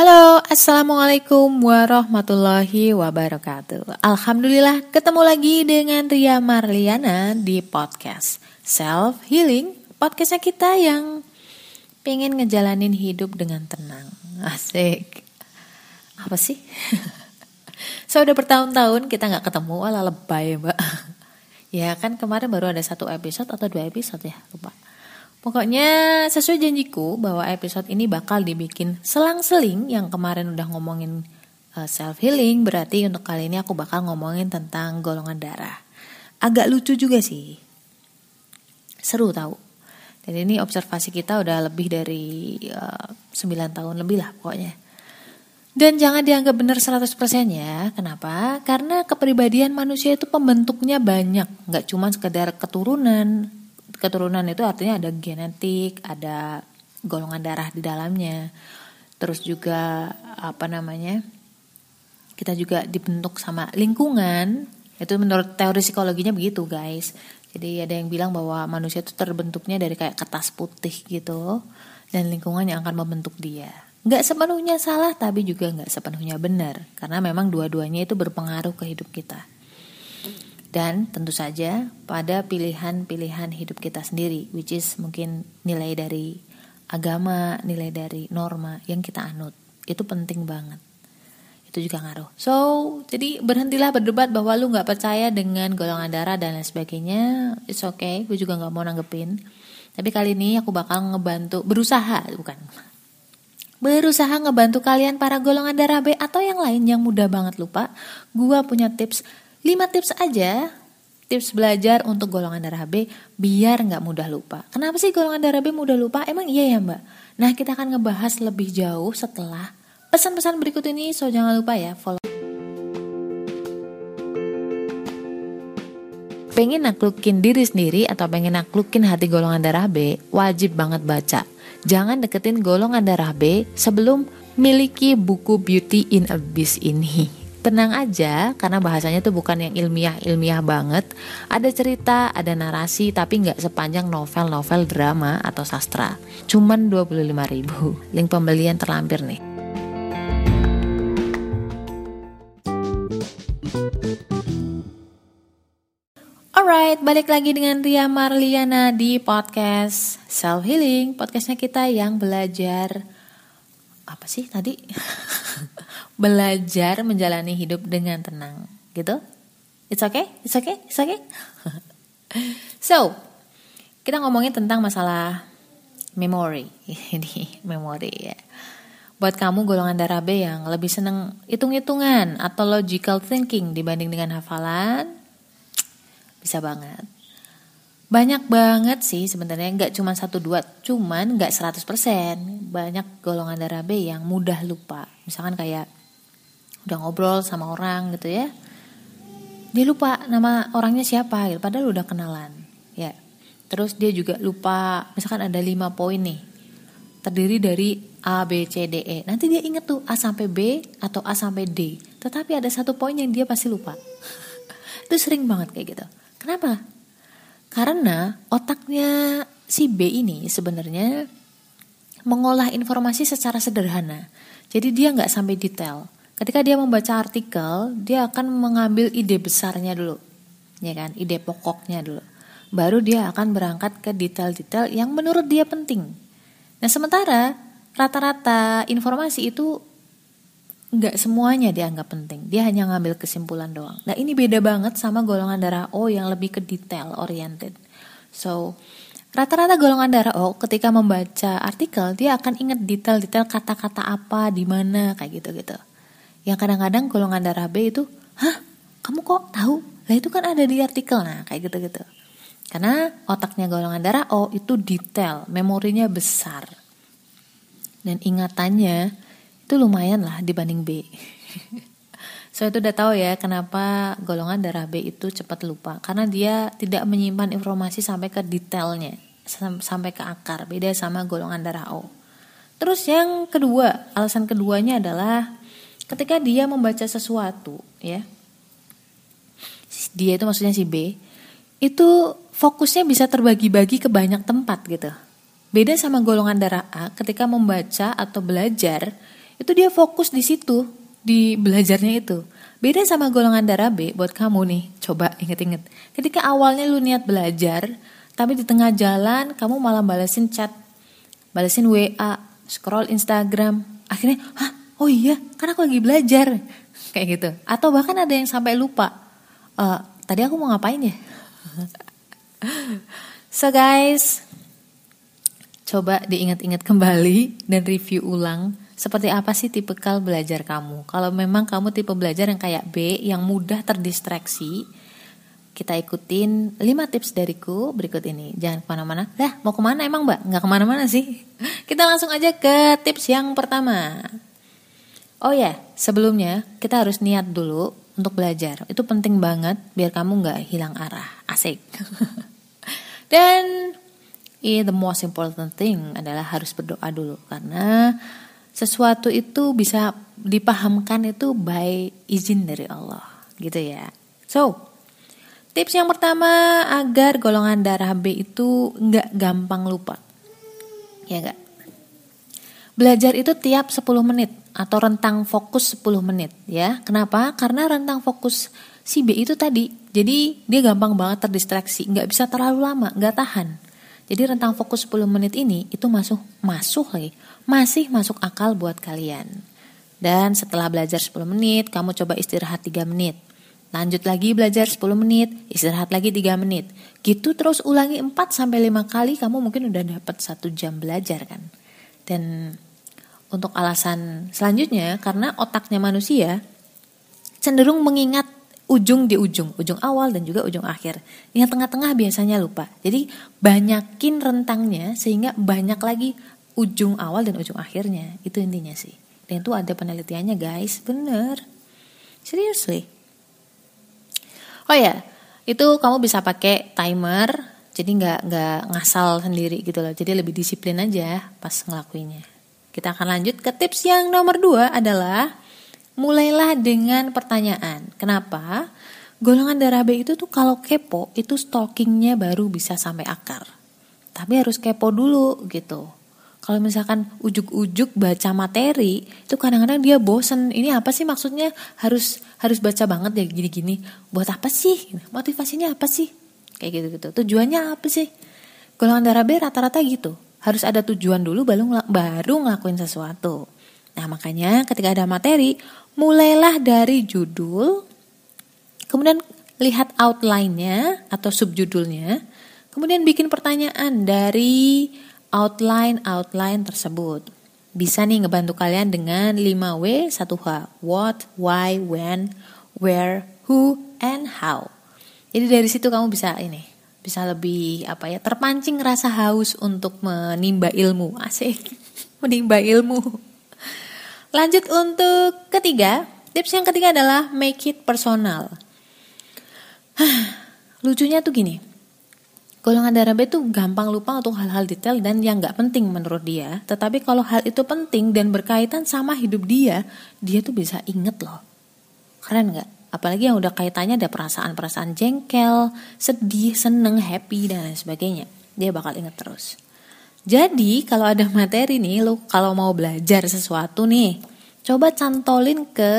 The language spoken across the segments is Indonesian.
Halo, Assalamualaikum warahmatullahi wabarakatuh. Alhamdulillah ketemu lagi dengan Ria Marliana di podcast Self Healing Podcastnya kita yang pengen ngejalanin hidup dengan tenang. Asik. Apa sih? so udah bertahun-tahun kita gak ketemu, ala lebay mbak. Ya kan kemarin baru ada satu episode atau dua episode ya, lupa Pokoknya sesuai janjiku bahwa episode ini bakal dibikin selang-seling yang kemarin udah ngomongin uh, self healing berarti untuk kali ini aku bakal ngomongin tentang golongan darah. Agak lucu juga sih. Seru tahu. Dan ini observasi kita udah lebih dari uh, eh, 9 tahun lebih lah pokoknya. Dan jangan dianggap benar 100% ya. Kenapa? Karena kepribadian manusia itu pembentuknya banyak. Nggak cuma sekedar keturunan, keturunan itu artinya ada genetik, ada golongan darah di dalamnya. Terus juga apa namanya? Kita juga dibentuk sama lingkungan. Itu menurut teori psikologinya begitu, guys. Jadi ada yang bilang bahwa manusia itu terbentuknya dari kayak kertas putih gitu dan lingkungan yang akan membentuk dia. Nggak sepenuhnya salah tapi juga nggak sepenuhnya benar karena memang dua-duanya itu berpengaruh ke hidup kita dan tentu saja pada pilihan-pilihan hidup kita sendiri which is mungkin nilai dari agama, nilai dari norma yang kita anut. Itu penting banget. Itu juga ngaruh. So, jadi berhentilah berdebat bahwa lu nggak percaya dengan golongan darah dan lain sebagainya. It's okay, gue juga nggak mau nanggepin. Tapi kali ini aku bakal ngebantu, berusaha, bukan berusaha ngebantu kalian para golongan darah B atau yang lain yang mudah banget lupa. Gua punya tips 5 tips aja tips belajar untuk golongan darah B biar nggak mudah lupa. Kenapa sih golongan darah B mudah lupa? Emang iya ya mbak? Nah kita akan ngebahas lebih jauh setelah pesan-pesan berikut ini. So jangan lupa ya follow. Pengen naklukin diri sendiri atau pengen naklukin hati golongan darah B, wajib banget baca. Jangan deketin golongan darah B sebelum miliki buku Beauty in Abyss ini tenang aja karena bahasanya tuh bukan yang ilmiah-ilmiah banget. Ada cerita, ada narasi tapi nggak sepanjang novel-novel drama atau sastra. Cuman 25 ribu. Link pembelian terlampir nih. Alright, balik lagi dengan Ria Marliana di podcast Self Healing. Podcastnya kita yang belajar apa sih tadi? belajar menjalani hidup dengan tenang gitu? It's okay? It's okay? It's okay? So kita ngomongin tentang masalah memory. Ini memory ya. Buat kamu golongan darah B yang lebih seneng hitung-hitungan atau logical thinking dibanding dengan hafalan bisa banget. Banyak banget sih sebenarnya nggak cuma satu dua cuman nggak 100% banyak golongan darah B yang mudah lupa. Misalkan kayak udah ngobrol sama orang gitu ya. Dia lupa nama orangnya siapa gitu padahal udah kenalan ya. Terus dia juga lupa misalkan ada lima poin nih terdiri dari A B C D E. Nanti dia inget tuh A sampai B atau A sampai D tetapi ada satu poin yang dia pasti lupa. Itu sering banget kayak gitu. Kenapa? Karena otaknya si B ini sebenarnya mengolah informasi secara sederhana. Jadi dia nggak sampai detail ketika dia membaca artikel, dia akan mengambil ide besarnya dulu, ya kan, ide pokoknya dulu. Baru dia akan berangkat ke detail-detail yang menurut dia penting. Nah sementara rata-rata informasi itu nggak semuanya dianggap penting. Dia hanya ngambil kesimpulan doang. Nah ini beda banget sama golongan darah O yang lebih ke detail oriented. So rata-rata golongan darah O ketika membaca artikel dia akan ingat detail-detail kata-kata apa di mana kayak gitu-gitu yang kadang-kadang golongan darah B itu hah? Kamu kok tahu? Lah itu kan ada di artikel. Nah kayak gitu-gitu. Karena otaknya golongan darah O itu detail memorinya besar. Dan ingatannya itu lumayan lah dibanding B. So itu udah tahu ya kenapa golongan darah B itu cepat lupa. Karena dia tidak menyimpan informasi sampai ke detailnya sampai ke akar. Beda sama golongan darah O. Terus yang kedua alasan keduanya adalah ketika dia membaca sesuatu ya dia itu maksudnya si B itu fokusnya bisa terbagi-bagi ke banyak tempat gitu beda sama golongan darah A ketika membaca atau belajar itu dia fokus di situ, di belajarnya itu. Beda sama golongan darah B buat kamu nih, coba inget-inget. Ketika awalnya lu niat belajar, tapi di tengah jalan kamu malah balesin chat, balesin WA, scroll Instagram. Akhirnya, hah, oh iya, karena aku lagi belajar. Kayak gitu. Atau bahkan ada yang sampai lupa, uh, tadi aku mau ngapain ya? so guys, coba diingat-ingat kembali dan review ulang seperti apa sih tipe kal belajar kamu. Kalau memang kamu tipe belajar yang kayak B, yang mudah terdistraksi, kita ikutin 5 tips dariku berikut ini. Jangan ke mana-mana. Dah, mau ke mana emang mbak? Nggak ke mana-mana sih. Kita langsung aja ke tips yang pertama. Oh ya, sebelumnya kita harus niat dulu untuk belajar. Itu penting banget biar kamu nggak hilang arah. Asik. Dan yeah, the most important thing adalah harus berdoa dulu karena sesuatu itu bisa dipahamkan itu by izin dari Allah gitu ya. So, tips yang pertama agar golongan darah B itu nggak gampang lupa. Ya enggak? Belajar itu tiap 10 menit atau rentang fokus 10 menit ya. Kenapa? Karena rentang fokus si B itu tadi. Jadi dia gampang banget terdistraksi, nggak bisa terlalu lama, nggak tahan. Jadi rentang fokus 10 menit ini itu masuk masuk lagi, masih masuk akal buat kalian. Dan setelah belajar 10 menit, kamu coba istirahat 3 menit. Lanjut lagi belajar 10 menit, istirahat lagi 3 menit. Gitu terus ulangi 4 sampai 5 kali kamu mungkin udah dapat 1 jam belajar kan. Dan untuk alasan selanjutnya karena otaknya manusia cenderung mengingat ujung di ujung, ujung awal dan juga ujung akhir. Yang tengah-tengah biasanya lupa. Jadi banyakin rentangnya sehingga banyak lagi ujung awal dan ujung akhirnya. Itu intinya sih. Dan itu ada penelitiannya guys, bener. Seriously. Oh ya, itu kamu bisa pakai timer. Jadi nggak nggak ngasal sendiri gitu loh. Jadi lebih disiplin aja pas ngelakuinnya. Kita akan lanjut ke tips yang nomor dua adalah mulailah dengan pertanyaan. Kenapa? Golongan darah B itu tuh kalau kepo itu stalkingnya baru bisa sampai akar. Tapi harus kepo dulu gitu. Kalau misalkan ujuk-ujuk baca materi itu kadang-kadang dia bosen. Ini apa sih maksudnya harus harus baca banget ya gini-gini. Buat apa sih? Motivasinya apa sih? Kayak gitu-gitu. Tujuannya apa sih? Golongan darah B rata-rata gitu. Harus ada tujuan dulu baru baru ngelakuin sesuatu. Nah, makanya ketika ada materi, mulailah dari judul, kemudian lihat outline-nya atau subjudulnya, kemudian bikin pertanyaan dari outline-outline tersebut. Bisa nih ngebantu kalian dengan 5W 1H. What, why, when, where, who, and how. Jadi dari situ kamu bisa ini, bisa lebih apa ya, terpancing rasa haus untuk menimba ilmu. Asik. menimba ilmu. Lanjut untuk ketiga, tips yang ketiga adalah make it personal. Lucunya tuh gini, golongan darah B tuh gampang lupa untuk hal-hal detail dan yang nggak penting menurut dia. Tetapi kalau hal itu penting dan berkaitan sama hidup dia, dia tuh bisa inget loh. Keren nggak? Apalagi yang udah kaitannya ada perasaan-perasaan jengkel, sedih, seneng, happy, dan lain sebagainya. Dia bakal inget terus. Jadi kalau ada materi nih, lo kalau mau belajar sesuatu nih, coba cantolin ke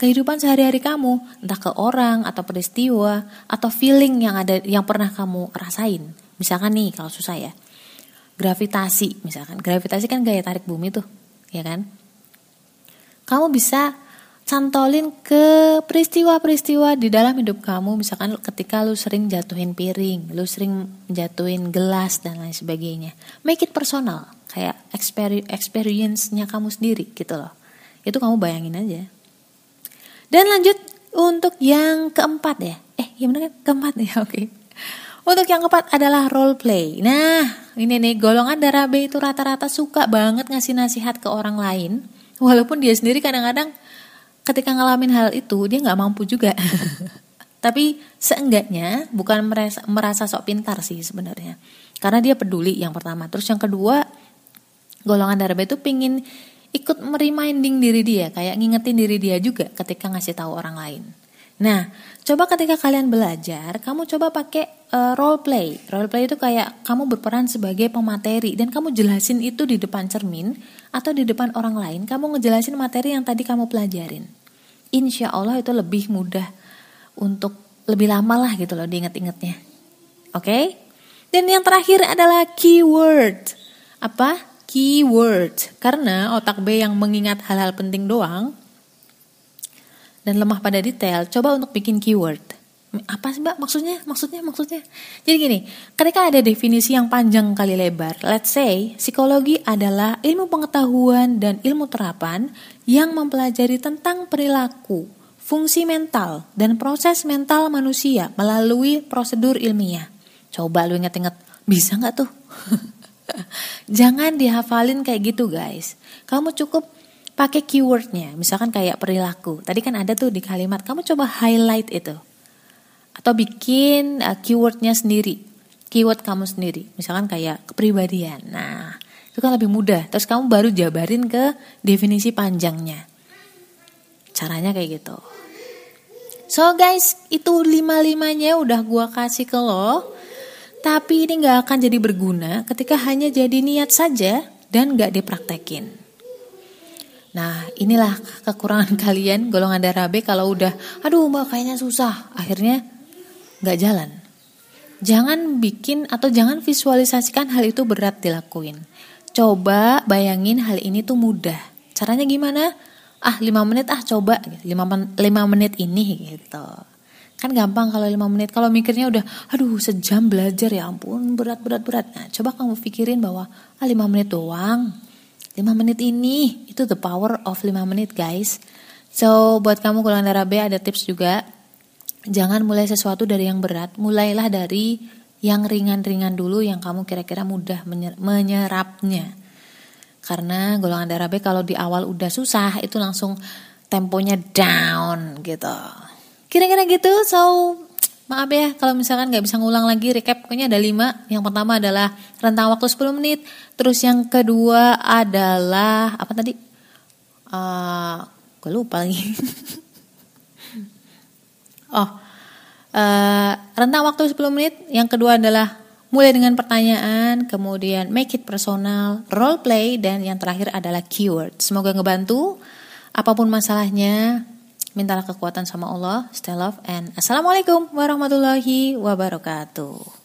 kehidupan sehari-hari kamu, entah ke orang atau peristiwa atau feeling yang ada yang pernah kamu rasain. Misalkan nih kalau susah ya, gravitasi misalkan, gravitasi kan gaya tarik bumi tuh, ya kan? Kamu bisa cantolin ke peristiwa-peristiwa di dalam hidup kamu misalkan ketika lu sering jatuhin piring, lu sering jatuhin gelas dan lain sebagainya. Make it personal, kayak experience-nya kamu sendiri gitu loh. Itu kamu bayangin aja. Dan lanjut untuk yang keempat ya. Eh, gimana kan? Keempat ya, oke. Okay. Untuk yang keempat adalah role play. Nah, ini nih golongan darah B itu rata-rata suka banget ngasih nasihat ke orang lain, walaupun dia sendiri kadang-kadang ketika ngalamin hal itu dia nggak mampu juga. Tapi seenggaknya bukan merasa, merasa sok pintar sih sebenarnya. Karena dia peduli yang pertama. Terus yang kedua golongan darah B itu pingin ikut mereminding diri dia. Kayak ngingetin diri dia juga ketika ngasih tahu orang lain. Nah, coba ketika kalian belajar, kamu coba pakai uh, role play. Role play itu kayak kamu berperan sebagai pemateri dan kamu jelasin itu di depan cermin atau di depan orang lain. Kamu ngejelasin materi yang tadi kamu pelajarin. Insya Allah itu lebih mudah untuk lebih lama lah gitu loh diinget-ingetnya. Oke? Okay? Dan yang terakhir adalah keyword. Apa? Keyword. Karena otak B yang mengingat hal-hal penting doang, dan lemah pada detail, coba untuk bikin keyword. Apa sih mbak maksudnya? Maksudnya? Maksudnya? Jadi gini, ketika ada definisi yang panjang kali lebar, let's say psikologi adalah ilmu pengetahuan dan ilmu terapan yang mempelajari tentang perilaku, fungsi mental, dan proses mental manusia melalui prosedur ilmiah. Coba lu inget-inget, bisa nggak tuh? Jangan dihafalin kayak gitu guys. Kamu cukup pakai keywordnya, misalkan kayak perilaku. Tadi kan ada tuh di kalimat, kamu coba highlight itu. Atau bikin uh, keywordnya sendiri, keyword kamu sendiri. Misalkan kayak kepribadian. Nah, itu kan lebih mudah. Terus kamu baru jabarin ke definisi panjangnya. Caranya kayak gitu. So guys, itu lima-limanya udah gua kasih ke lo. Tapi ini gak akan jadi berguna ketika hanya jadi niat saja dan gak dipraktekin. Nah inilah kekurangan kalian golongan darah B kalau udah aduh mbak kayaknya susah akhirnya nggak jalan. Jangan bikin atau jangan visualisasikan hal itu berat dilakuin. Coba bayangin hal ini tuh mudah. Caranya gimana? Ah 5 menit ah coba 5, 5 menit ini gitu. Kan gampang kalau 5 menit. Kalau mikirnya udah aduh sejam belajar ya ampun berat berat berat. Nah coba kamu pikirin bahwa ah 5 menit doang 5 menit ini itu the power of 5 menit guys. So buat kamu golongan darah B ada tips juga. Jangan mulai sesuatu dari yang berat, mulailah dari yang ringan-ringan dulu yang kamu kira-kira mudah menyerapnya. Karena golongan darah B kalau di awal udah susah itu langsung temponya down gitu. Kira-kira gitu. So Maaf ya kalau misalkan nggak bisa ngulang lagi recap pokoknya ada lima. Yang pertama adalah rentang waktu 10 menit. Terus yang kedua adalah apa tadi? Uh, gue lupa lagi. oh, uh, rentang waktu 10 menit. Yang kedua adalah mulai dengan pertanyaan, kemudian make it personal, role play, dan yang terakhir adalah keyword. Semoga ngebantu. Apa pun masalahnya, Mintalah kekuatan sama Allah. Stay love and Assalamualaikum warahmatullahi wabarakatuh.